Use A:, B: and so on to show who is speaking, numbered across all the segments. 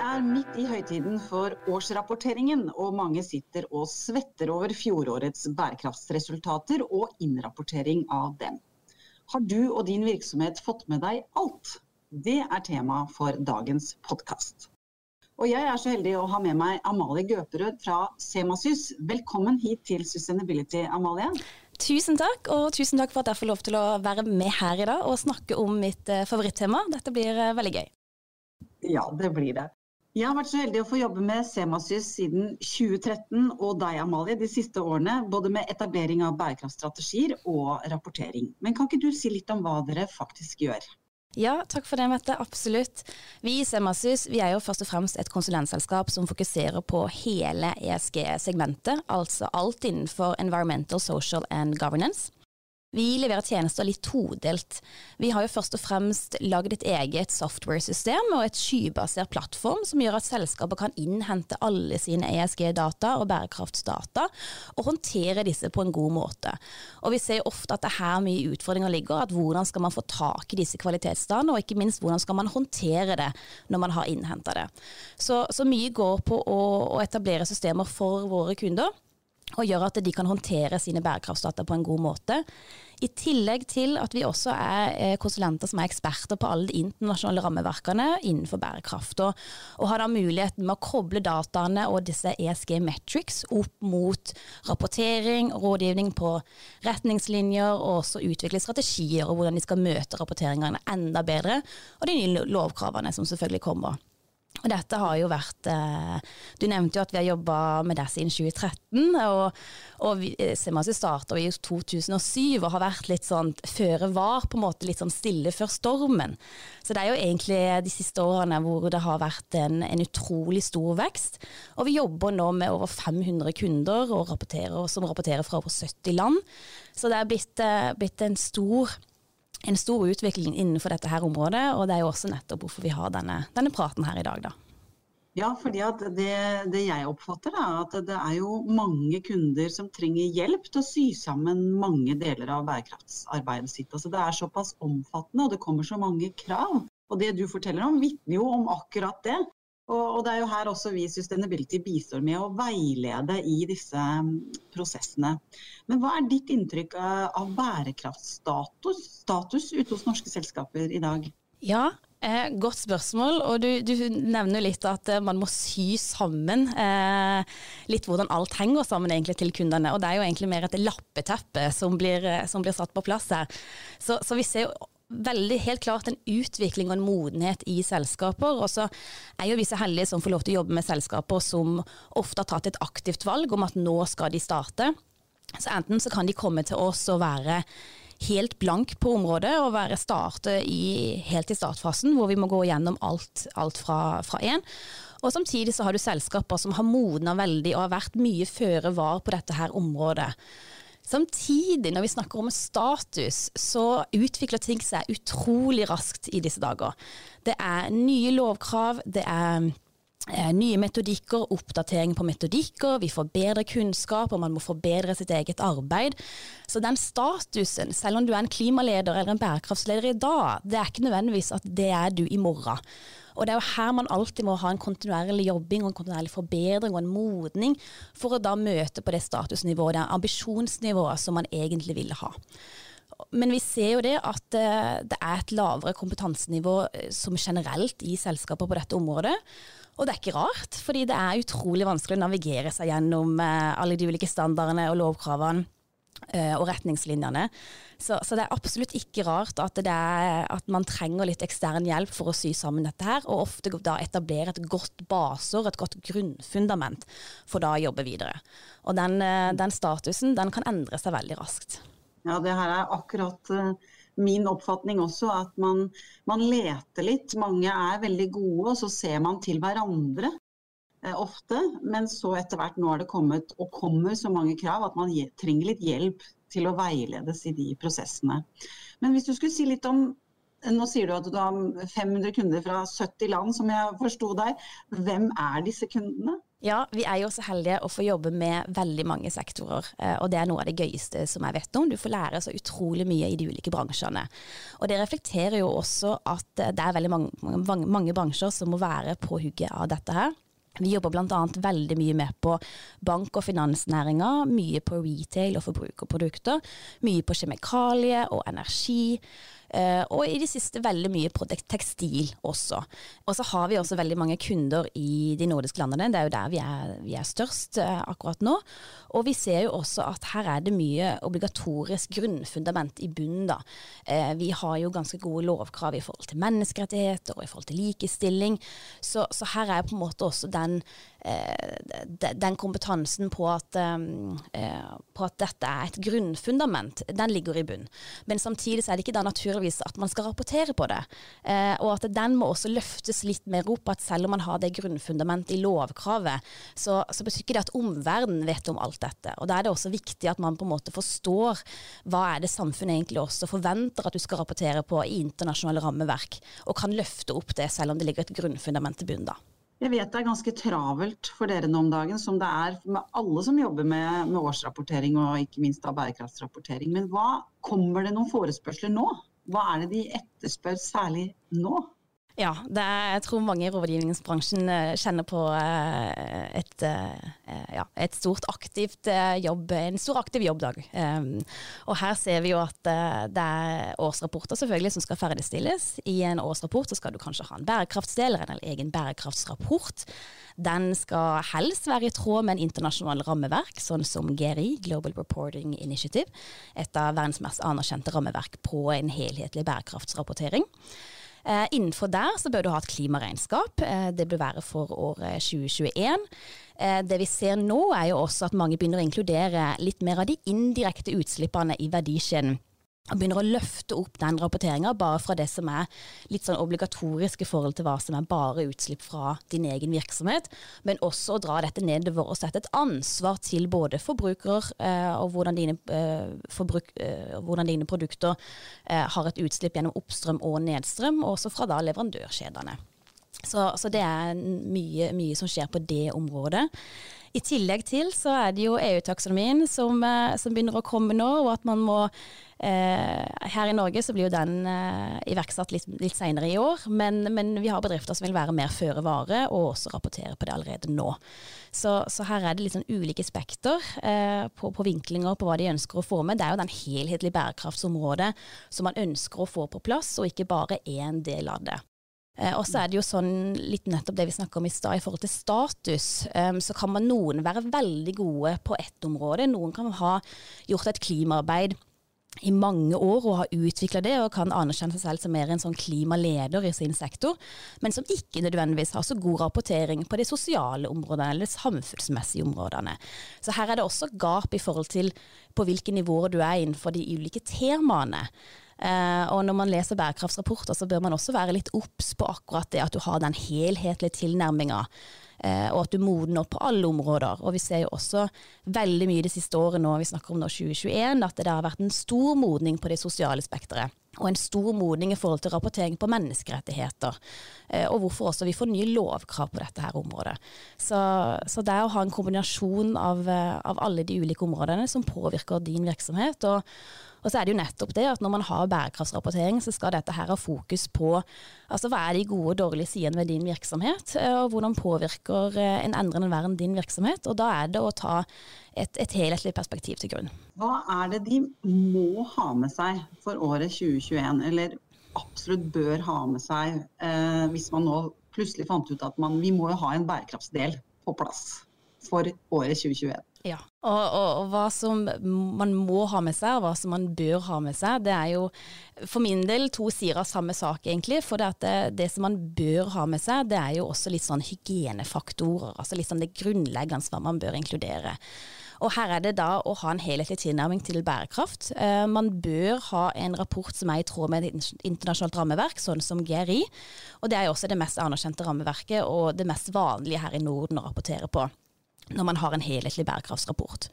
A: er midt i høytiden for årsrapporteringen, og mange sitter og svetter over fjorårets bærekraftsresultater og innrapportering av dem. Har du og din virksomhet fått med deg alt? Det er tema for dagens podkast. Og jeg er så heldig å ha med meg Amalie Gøperød fra Semasys. Velkommen hit til Sustainability, Amalie.
B: Tusen takk, og tusen takk for at jeg får lov til å være med her i dag og snakke om mitt eh, favorittema. Dette blir eh, veldig gøy.
A: Ja, det blir det. Jeg har vært så heldig å få jobbe med Semasys siden 2013, og deg Amalie de siste årene, både med etablering av bærekraftstrategier og rapportering. Men kan ikke du si litt om hva dere faktisk gjør?
B: Ja, takk for det, Mette. Absolutt. Vi i Semasys vi er jo først og fremst et konsulentselskap som fokuserer på hele ESG-segmentet, altså alt innenfor environmental, social and governance. Vi leverer tjenester litt todelt. Vi har jo først og fremst lagd et eget software-system og et skybasert plattform som gjør at selskaper kan innhente alle sine ESG-data og bærekraftsdata, og håndtere disse på en god måte. Og vi ser jo ofte at det er her mye utfordringer ligger, at hvordan skal man få tak i disse kvalitetsdataene, og ikke minst hvordan skal man håndtere det når man har innhenta det. Så, så, mye går på å, å etablere systemer for våre kunder og gjør at de kan håndtere sine bærekraftsdata på en god måte. I tillegg til at vi også er eh, konsulenter som er eksperter på alle de internasjonale rammeverkene innenfor bærekraft. Og, og har da muligheten med å koble dataene og disse ESG metrics opp mot rapportering, rådgivning på retningslinjer, og også utvikle strategier og hvordan de skal møte rapporteringene enda bedre, og de nye lovkravene som selvfølgelig kommer. Og dette har jo vært eh, Du nevnte jo at vi har jobba med det siden 2013. Og, og vi, eh, Semasi starta i 2007 og har vært litt sånn føre var, på en måte litt sånn stille før stormen. Så det er jo egentlig de siste årene hvor det har vært en, en utrolig stor vekst. Og vi jobber nå med over 500 kunder rapporterer, som rapporterer fra over 70 land. Så det er blitt, eh, blitt en stor en stor utvikling innenfor dette her området, og det er jo også nettopp hvorfor vi har denne, denne praten her i dag, da.
A: Ja, fordi det, det, jeg oppfatter er at det er jo mange kunder som trenger hjelp til å sy sammen mange deler av bærekraftsarbeidet sitt. Altså det er såpass omfattende og det kommer så mange krav. Og det du forteller om vitner jo om akkurat det. Og, det er jo her også vi i Sustainability bistår med å veilede i disse mm, prosessene. Men hva er ditt inntrykk av, bærekraftsstatus status ute hos norske selskaper i dag?
B: Ja, eh, godt spørsmål. Og du, du, nevner litt at eh, man må sy sammen eh, litt hvordan alt henger sammen egentlig til kundene. Og det er jo egentlig mer et lappeteppe som blir, eh, som blir satt på plass her. Så, så vi ser jo veldig helt klart en utvikling og en modenhet i selskaper. Og så er jo vi så heldige som får lov til å jobbe med selskaper som ofte har tatt et aktivt valg om at nå skal de starte. Så enten så kan de komme til oss og være helt blank på området og være starte i, helt i startfasen, hvor vi må gå gjennom alt, alt fra én. Og samtidig så har du selskaper som har modna veldig og har vært mye føre var på dette her området. Samtidig, når vi snakker om status, så utvikler ting seg utrolig raskt i disse dager. Det er nye lovkrav, det er eh, nye metodikker, oppdatering på metodikker, vi får bedre kunnskap, og man må forbedre sitt eget arbeid. Så den statusen, selv om du er en klimaleder eller en bærekraftsleder i dag, det er ikke nødvendigvis at det er du i morgen. Og det er jo her man alltid må ha en kontinuerlig jobbing og en kontinuerlig forbedring og en modning for å da møte på det statusnivået, det ambisjonsnivået som man egentlig ville ha. Men vi ser jo det at eh, det er et lavere kompetansenivå eh, som generelt i selskaper på dette området. Og det er ikke rart, fordi det er utrolig vanskelig å navigere seg gjennom eh, alle de ulike standardene og lovkravene og retningslinjene. Så, så, det er absolutt ikke rart at, er, at, man trenger litt ekstern hjelp for å sy sammen dette her, og ofte da etablere et godt baseår, et godt grunnfundament, for da å jobbe videre. Og den, eh, den statusen den kan endre seg veldig raskt.
A: Ja, det her er akkurat uh, min oppfatning også, at man, man, leter litt. Mange er veldig gode, og så ser man til hverandre ofte. Men så etter hvert nå har det kommet, og kommer så mange krav, at man trenger litt hjelp til å veiledes i de prosessene. Men hvis du skulle si litt om nå sier du at du har 500 kunder fra 70 land, som jeg forsto deg. Hvem er disse kundene?
B: Ja, vi er jo så heldige å få jobbe med veldig mange sektorer, eh, og det er noe av det gøyeste som jeg vet om. Du får lære så utrolig mye i de ulike bransjene. Og det reflekterer jo også at det er veldig mange, mange, mange bransjer som må være på hugget av dette her. Vi jobber bl.a. veldig mye med på bank- og finansnæringa, mye på retail og forbrukerprodukter, mye på kjemikalier og energi. Eh, og i det siste veldig mye på tekstil også. Og så har vi også veldig mange kunder i de nordiske landene, det er jo der vi er, vi er størst eh, akkurat nå. Og vi ser jo også at her er det mye obligatorisk grunnfundament i bunnen, da. Eh, vi har jo ganske gode lovkrav i forhold til menneskerettigheter og i forhold til likestilling, så, så her er på en måte også den den kompetansen på at, på at, dette er et grunnfundament, den ligger i bunn. Men samtidig er det ikke da naturligvis at man skal rapportere på det. Eh, og at den må også løftes litt mer opp, at selv om man har det grunnfundamentet i lovkravet, så, så betyr ikke det at omverdenen vet om alt dette. Og da er det også viktig at man på en måte forstår hva er det samfunnet egentlig også forventer at du skal rapportere på i internasjonale rammeverk, og kan løfte opp det selv om det ligger et grunnfundament i bunnen da.
A: Jeg vet det er ganske travelt for dere nå om dagen, som det er med alle som jobber med, med årsrapportering og ikke minst da bærekraftsrapportering. Men hva, kommer det noen forespørsler nå? Hva er det de etterspør særlig nå?
B: Ja, er, jeg tror mange i rådgivningsbransjen eh, kjenner på eh, et, eh, ja, et stort aktivt jobb, en stor aktiv jobbdag. Og her ser vi jo at det er årsrapporter selvfølgelig som skal ferdigstilles. I en årsrapport så skal du kanskje ha en bærekraftsdel eller en egen bærekraftsrapport. Den skal helst være i tråd med en internasjonal rammeverk, sånn som GRI, Global Reporting Initiative. Et av verdens mest anerkjente rammeverk på en helhetlig bærekraftsrapportering. Eh, innenfor der så bør du ha et klimaregnskap. Eh, det bør være for året 2021. Eh, det vi ser nå er jo også at mange begynner å inkludere litt mer av de indirekte utslippene i verdikjeden og begynner å løfte opp den rapporteringa bare fra det som er litt sånn obligatorisk i forhold til hva som er bare utslipp fra din egen virksomhet, men også å dra dette nedover og sette et ansvar til både forbrukere eh, og hvordan dine, eh, forbruk, eh, hvordan dine produkter eh, har et utslipp gjennom oppstrøm og nedstrøm, og også fra da leverandørkjedene. Så, så det er mye, mye som skjer på det området. I tillegg til så er det jo EU-taksonomien som, eh, som, begynner å komme nå, og at man må Her i Norge så blir jo den eh, iverksatt litt, litt senere i år, men, men, vi har bedrifter som vil være mer føre vare, og også rapportere på det allerede nå. Så, så her er det litt sånn ulike spekter eh, på, på, vinklinger på hva de ønsker å få med. Det er jo den helhetlige bærekraftsområdet som man ønsker å få på plass, og ikke bare én del av det. Eh, og så er det jo sånn litt nettopp det vi snakka om i stad, i forhold til status. Um, så kan man noen være veldig gode på ett område. Noen kan ha gjort et klimaarbeid i mange år og har utvikla det og kan anerkjenne seg selv som mer en sånn klimaleder i sin sektor, men som ikke nødvendigvis har så god rapportering på de sosiale områdene eller de samfunnsmessige områdene. Så her er det også gap i forhold til på hvilke nivåer du er innenfor de ulike temaene. Uh, og når man leser bærekraftsrapporter, så bør man også være litt obs på akkurat det at du har den helhetlige tilnærminga. Uh, og at du modner på alle områder. Og vi ser jo også veldig mye det siste året nå, vi snakker om nå 2021, at det har vært en stor modning på det sosiale spekteret. Og en stor modning i forhold til rapportering på menneskerettigheter. Uh, og hvorfor også vi får nye lovkrav på dette her området. Så, så det å ha en kombinasjon av, av alle de ulike områdene som påvirker din virksomhet. og og så er det jo nettopp det at når man har bærekraftsrapportering, så skal dette her ha fokus på altså hva er de gode og dårlige sidene ved din virksomhet, eh, og hvordan påvirker eh, en endrende verden din virksomhet. Og da er det å ta et, et helhetlig perspektiv til grunn.
A: Hva er det de må ha med seg for året 2021, eller absolutt bør ha med seg eh, hvis man nå plutselig fant ut at man, vi må jo ha en bærekraftsdel på plass for året 2021?
B: Ja, og, og, og, hva som man må ha med seg, og hva som man bør ha med seg, det er jo for min del to sider av samme sak, egentlig. For det, det, det, som man bør ha med seg, det er jo også litt sånn hygienefaktorer. Altså litt sånn det grunnleggende hva man bør inkludere. Og her er det da å ha en helhetlig tilnærming til bærekraft. Eh, man bør ha en rapport som er i tråd med et internasjonalt rammeverk, sånn som GRI. Og det er jo også det mest anerkjente rammeverket, og det mest vanlige her i Norden å rapportere på når man har en helhetlig bærekraftsrapport.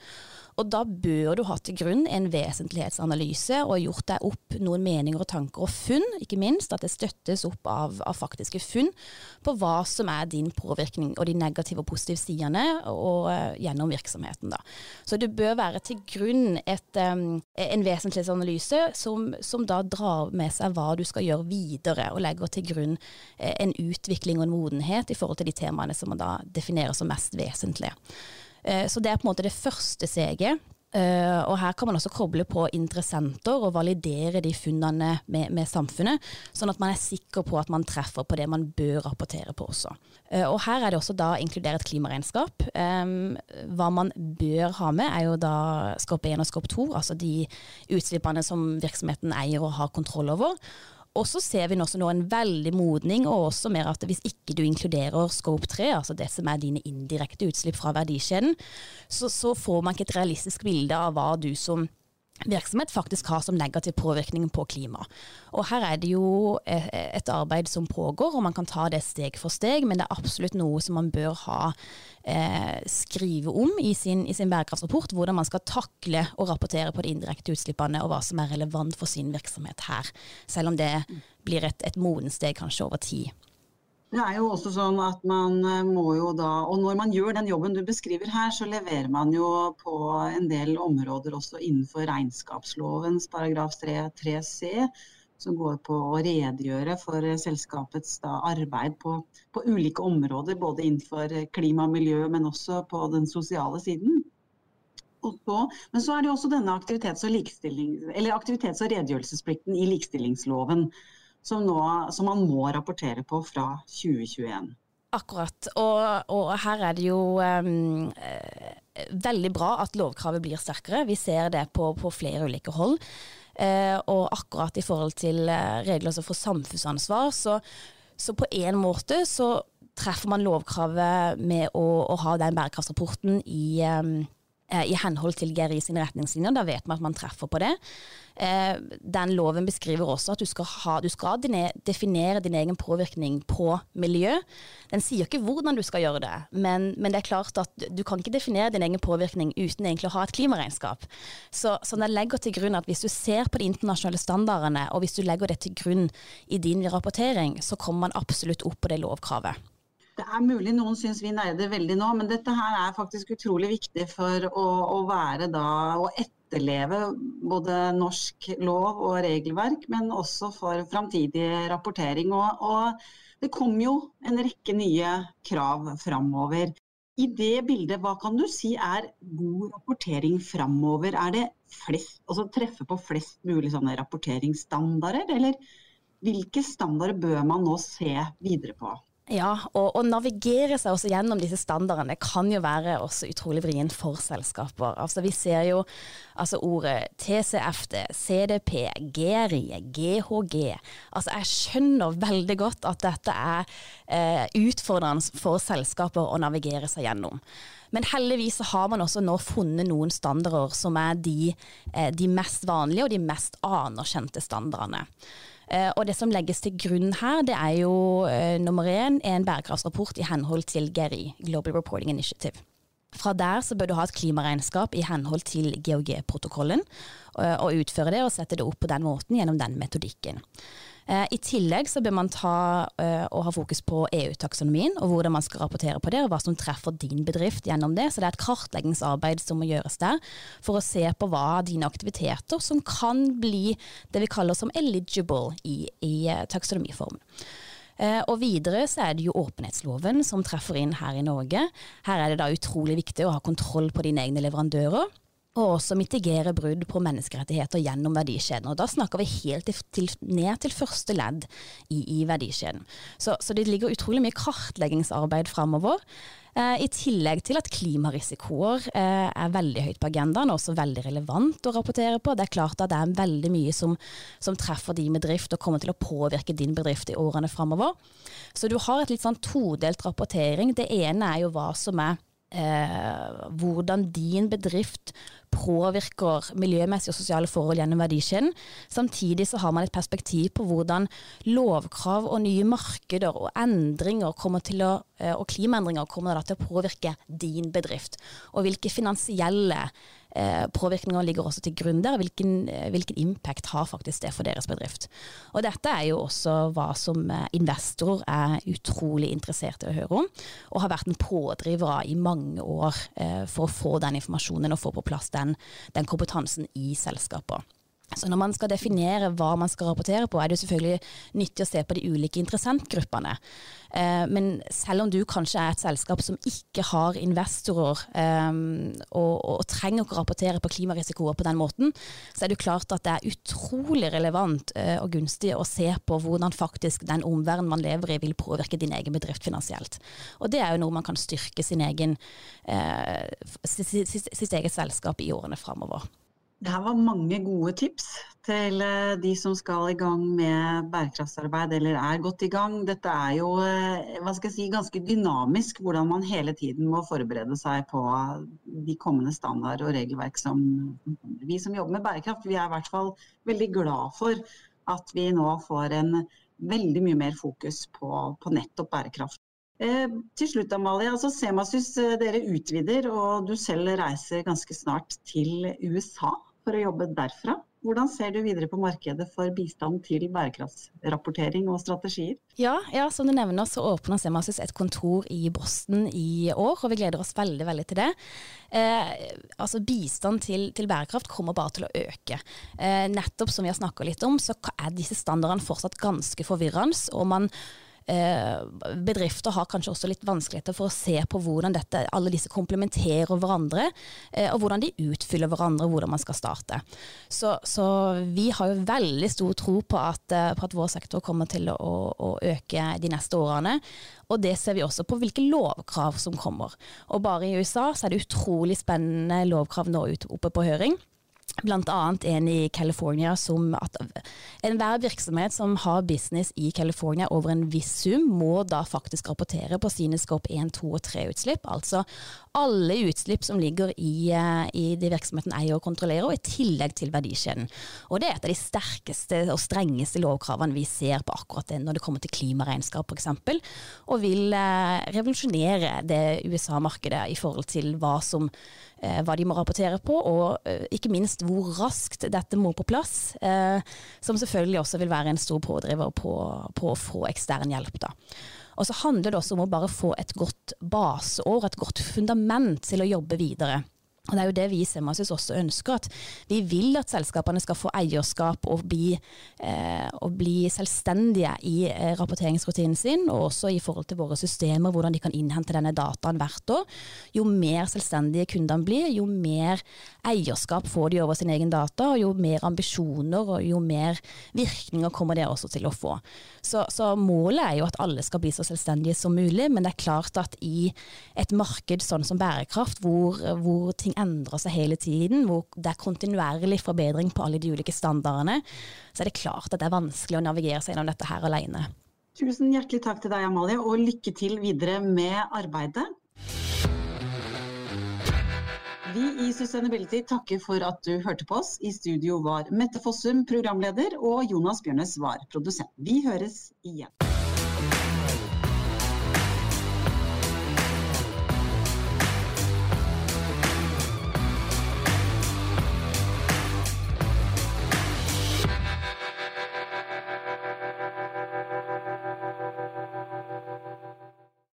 B: Og da bør du ha til grunn en vesentlighetsanalyse og gjort deg opp noen meninger og tanker og funn, ikke minst at det støttes opp av, av faktiske funn på hva som er din påvirkning og de negative og positive sidene og, og, gjennom virksomheten. Da. Så det bør være til grunn et, um, en vesentlighetsanalyse som, som, da drar med seg hva du skal gjøre videre, og legger til grunn uh, en utvikling og en modenhet i forhold til de temaene som man da definerer som mest vesentlige. Eh, så det er på en måte det første steget. Uh, og her kan man også koble på interessenter og validere de funnene med, med, samfunnet, sånn at man er sikker på at man treffer på det man bør rapportere på også. Uh, og her er det også da inkludert klimaregnskap. Hva man bør ha med er jo da skop 1 og skop 2, altså de utslippene som virksomheten eier og har kontroll over. Og så ser vi også nå en veldig modning, og også mer at hvis ikke du inkluderer scope 3, altså det som er dine indirekte utslipp fra verdikjeden, så, så får man ikke et realistisk bilde av hva du som virksomhet faktisk har som negativ påvirkning på klima. Og her er det jo eh, et arbeid som pågår, og man kan ta det steg for steg, men det er absolutt noe som man bør ha eh, skrive om i sin, i sin, bærekraftsrapport, hvordan man skal takle og rapportere på de indirekte utslippene, og hva som er relevant for sin virksomhet her. Selv om det blir et, et modent steg kanskje over tid.
A: Det er jo også sånn at man eh, må jo da Og når man gjør den jobben du beskriver her, så leverer man jo på en del områder også innenfor regnskapslovens paragraf 3, c som går på å redegjøre for selskapets da, arbeid på, på, ulike områder. Både innenfor klima og miljø, men også på den sosiale siden. Så, men så er det jo også denne aktivitets- og, aktivitets og redegjørelsesplikten i likestillingsloven som, nå, som man må rapportere på fra 2021.
B: Akkurat. Og, og, her er det jo um, veldig bra at lovkravet blir sterkere. Vi ser det på, på flere ulike hold. Uh, og akkurat i forhold til uh, regler for samfunnsansvar, så, så på en måte så treffer man lovkravet med å, å ha den bærekraftsrapporten i um, Eh, i henhold til GRI sine retningslinjer. Da vet man at man treffer på det. Eh, den loven beskriver også at du skal, ha, du skal definere din egen påvirkning på miljø. Den sier ikke hvordan du skal gjøre det, men, men, det er klart at du kan ikke definere din egen påvirkning uten egentlig å ha et klimaregnskap. Så, så den legger til grunn at hvis du ser på de internasjonale standardene, og hvis du legger det til grunn i din rapportering, så kommer man absolutt opp på det lovkravet.
A: Det er mulig noen syns vi nerder veldig nå, men dette her er faktisk utrolig viktig for å, å være da å etterleve både norsk lov og regelverk, men også for framtidig rapportering. Og, og, det kommer jo en rekke nye krav framover. I det bildet, hva kan du si er god rapportering framover? Er det flest, altså treffe på flest mulig sånne rapporteringsstandarder, eller hvilke standarder bør man nå se videre på?
B: Ja, og å navigere seg også gjennom disse standardene kan jo være også utrolig vrient for selskaper. Altså Vi ser jo altså ordet TCFD, CDP, GRI, GHG. Altså Jeg skjønner veldig godt at dette er eh, utfordrende for selskaper å navigere seg gjennom. Men heldigvis har man også nå funnet noen standarder som er de, eh, de mest vanlige og de mest anerkjente standardene. Eh, og det som legges til grunn her, det er jo uh, nummer én en bærekraftsrapport i henhold til GRI, Global Reporting Initiative. Fra der så bør du ha et klimaregnskap i henhold til GHG-protokollen, uh, og utføre det og sette det opp på den måten gjennom den metodikken. Eh, I tillegg så bør man ta eh, og ha fokus på EU-taksonomien, og hvordan man skal rapportere på det, og hva som treffer din bedrift gjennom det. Så det er et kartleggingsarbeid som må gjøres der, for å se på hva dine aktiviteter som kan bli det vi kaller som eligible i, i eh, taksonomiformen. og videre så er det jo åpenhetsloven som treffer inn her i Norge. Her er det da utrolig viktig å ha kontroll på dine egne leverandører og også mitigere brudd på menneskerettigheter gjennom verdikjeden. Og da snakker vi helt til, ned til første ledd i, i verdikjeden. Så, så, det ligger utrolig mye kartleggingsarbeid framover. Eh, I tillegg til at klimarisikoer eh, er veldig høyt på agendaen, og også veldig relevant å rapportere på. Det er klart at det er veldig mye som, som treffer din bedrift og kommer til å påvirke din bedrift i årene framover. Så du har et litt sånn todelt rapportering. Det ene er jo hva som er eh, hvordan din bedrift påvirker miljømessige og sosiale forhold gjennom verdikjeden. Samtidig så har man et perspektiv på hvordan lovkrav og nye markeder og endringer til å og klimaendringer kommer til å påvirke din bedrift. Og hvilke finansielle Eh, påvirkninger ligger også til grunn der. Hvilken, eh, hvilken, impact har faktisk det for deres bedrift. Og dette er jo også hva som eh, investorer er utrolig interessert i å høre om, og har vært en pådriver av i mange år for å få den informasjonen og få på plass den, den kompetansen i selskaper. Så når man skal definere hva man skal rapportere på, er det selvfølgelig nyttig å se på de ulike interessentgruppene. Eh, men selv om du kanskje er et selskap som ikke har investorer eh, og, og, trenger ikke å rapportere på klimarisikoer på den måten, så er det jo klart at det er utrolig relevant eh, og gunstig å se på hvordan faktisk den omverdenen man lever i vil påvirke din egen bedrift finansielt. Og det er jo noe man kan styrke sitt eget selskap i årene framover.
A: Det her var mange gode tips til eh, de som skal i gang med bærekraftsarbeid eller er godt i gang. Dette er jo eh, hva skal jeg si, ganske dynamisk, hvordan man hele tiden må forberede seg på de kommende standarder og regelverk som vi som jobber med bærekraft, vi er i hvert fall veldig glad for at vi nå får en veldig mye mer fokus på, på nettopp bærekraft. Eh, til slutt, Amalie. altså Semasus eh, dere utvider, og du selv reiser ganske snart til USA for å jobbe derfra. Hvordan ser du videre på markedet for bistand til bærekraftsrapportering og strategier?
B: Ja, ja som du nevner så åpner Semasis et kontor i Boston i år, og vi gleder oss veldig veldig til det. Eh, altså Bistand til, til, bærekraft kommer bare til å øke. Eh, nettopp som vi har snakka litt om, så er disse standardene fortsatt ganske forvirrende. og man bedrifter har kanskje også litt vanskeligheter for å se på hvordan dette, alle disse komplementerer hverandre, eh, og hvordan de utfyller hverandre, hvordan man skal starte. Så, så vi har jo veldig stor tro på at, eh, på at vår sektor kommer til å, å, øke de neste årene. Og det ser vi også på hvilke lovkrav som kommer. Og bare i USA så er det utrolig spennende lovkrav nå oppe på høring. Annet en i California som at enhver virksomhet som har business i California over en viss sum, må da faktisk rapportere på sine scope 1, 2 og 3-utslipp. Altså alle utslipp som ligger i, eh, i de virksomheten eier og kontrollerer, og i tillegg til verdikjeden. Og det er et av de sterkeste og strengeste lovkravene vi ser på akkurat det når det kommer til klimaregnskap f.eks., og vil eh, revolusjonere det USA-markedet i forhold til hva som Eh, hva de må rapportere på, og ikke minst hvor raskt dette må på plass. Eh, som selvfølgelig også vil være en stor pådriver på, på å få ekstern hjelp. da. Og så handler det også om å bare få et godt baseår, et godt fundament til å jobbe videre. Og Det er jo det vi i Semasis også ønsker, at vi vil at selskapene skal få eierskap og bli, eh, og bli selvstendige i eh, rapporteringsrutinen sin, og også i forhold til våre systemer, hvordan de kan innhente denne dataen hvert år. Jo mer selvstendige kundene blir, jo mer eierskap får de over sin egen data, og jo mer ambisjoner og jo mer virkninger kommer det også til å få. Så, så målet er jo at alle skal bli så selvstendige som mulig, men det er klart at i et marked sånn som bærekraft, hvor, hvor ting ting endrer seg hele tiden, hvor det er kontinuerlig forbedring på alle de ulike standardene, så er det klart at det er vanskelig å navigere seg gjennom dette her alene.
A: Tusen hjertelig takk til deg, Amalie, og lykke til videre med arbeidet. Vi i Sustainability takker for at du hørte på oss. I studio var Mette Fossum programleder, og Jonas Bjørnes var produsent. Vi høres igjen.